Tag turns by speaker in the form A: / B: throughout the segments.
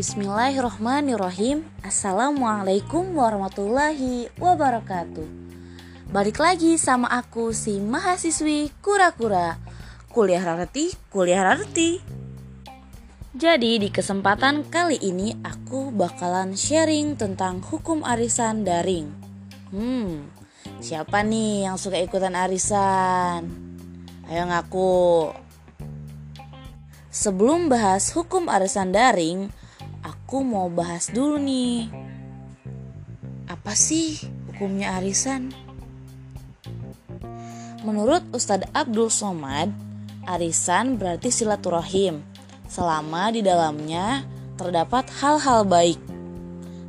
A: Bismillahirrohmanirrohim Assalamualaikum warahmatullahi wabarakatuh. Balik lagi sama aku si mahasiswi kura-kura. Kuliah rarti, kuliah rarti Jadi di kesempatan kali ini aku bakalan sharing tentang hukum arisan daring. Hmm, siapa nih yang suka ikutan arisan? Ayo ngaku. Sebelum bahas hukum arisan daring, aku mau bahas dulu nih. Apa sih hukumnya arisan? Menurut Ustadz Abdul Somad, arisan berarti silaturahim selama di dalamnya terdapat hal-hal baik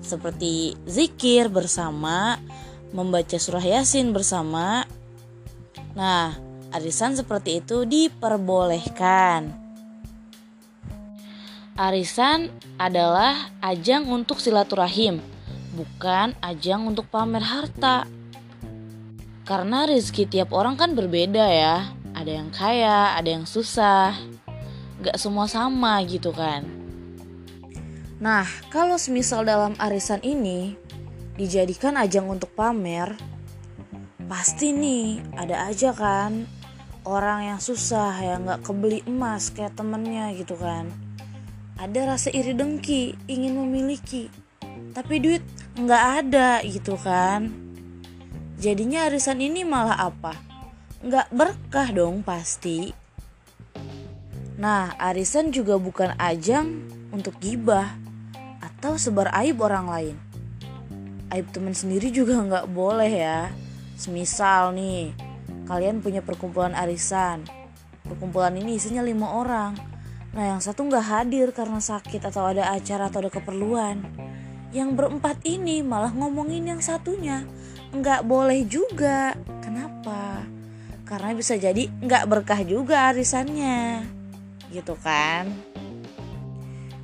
A: seperti zikir bersama, membaca surah yasin bersama. Nah, arisan seperti itu diperbolehkan. Arisan adalah ajang untuk silaturahim, bukan ajang untuk pamer harta. Karena rezeki tiap orang kan berbeda ya. Ada yang kaya, ada yang susah. Gak semua sama gitu kan. Nah, kalau semisal dalam arisan ini dijadikan ajang untuk pamer, pasti nih ada aja kan orang yang susah yang gak kebeli emas kayak temennya gitu kan ada rasa iri dengki ingin memiliki tapi duit nggak ada gitu kan. Jadinya arisan ini malah apa? Nggak berkah dong pasti. Nah arisan juga bukan ajang untuk gibah atau sebar aib orang lain. Aib teman sendiri juga nggak boleh ya. Semisal nih kalian punya perkumpulan arisan. Perkumpulan ini isinya lima orang Nah yang satu nggak hadir karena sakit atau ada acara atau ada keperluan. Yang berempat ini malah ngomongin yang satunya. Nggak boleh juga. Kenapa? Karena bisa jadi nggak berkah juga arisannya. Gitu kan?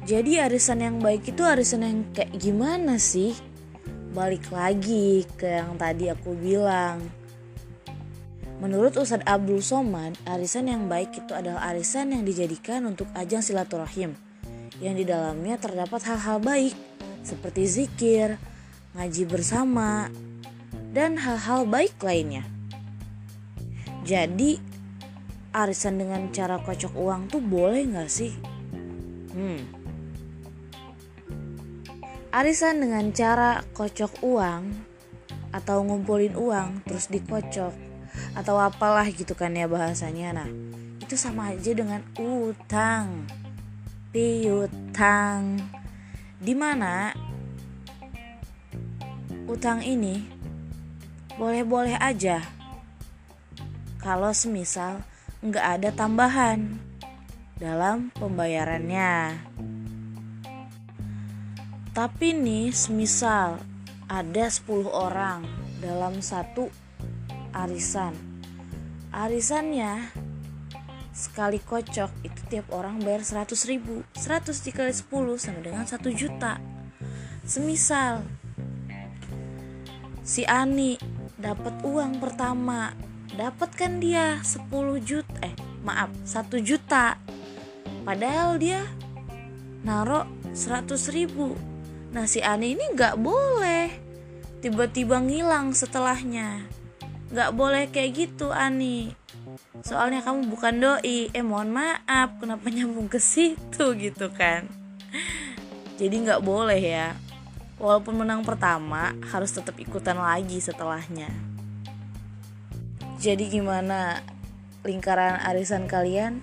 A: Jadi arisan yang baik itu arisan yang kayak gimana sih? Balik lagi ke yang tadi aku bilang Menurut Ustadz Abdul Somad, arisan yang baik itu adalah arisan yang dijadikan untuk ajang silaturahim, yang di dalamnya terdapat hal-hal baik seperti zikir, ngaji bersama, dan hal-hal baik lainnya. Jadi, arisan dengan cara kocok uang tuh boleh nggak sih? Hmm. Arisan dengan cara kocok uang atau ngumpulin uang terus dikocok atau apalah gitu kan ya bahasanya. Nah itu sama aja dengan utang. Piutang. Di mana utang ini boleh-boleh aja. Kalau semisal nggak ada tambahan dalam pembayarannya. Tapi nih semisal ada 10 orang dalam satu arisan. Arisannya sekali kocok itu tiap orang bayar 100 ribu. 100 dikali 10 sama dengan 1 juta. Semisal si Ani dapat uang pertama dapat kan dia 10 juta eh maaf 1 juta. Padahal dia naro 100 ribu. Nah si Ani ini nggak boleh tiba-tiba ngilang setelahnya Gak boleh kayak gitu Ani Soalnya kamu bukan doi Eh mohon maaf kenapa nyambung ke situ gitu kan Jadi gak boleh ya Walaupun menang pertama harus tetap ikutan lagi setelahnya Jadi gimana lingkaran arisan kalian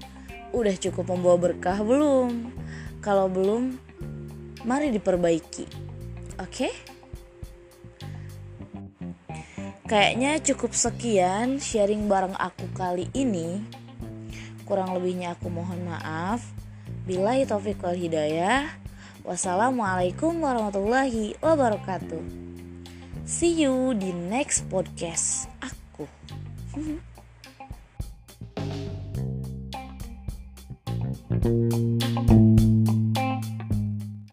A: Udah cukup membawa berkah belum? Kalau belum mari diperbaiki Oke? Okay? Kayaknya cukup sekian sharing bareng aku kali ini. Kurang lebihnya aku mohon maaf. Bila taufik wal hidayah. Wassalamualaikum warahmatullahi wabarakatuh. See you di next podcast aku.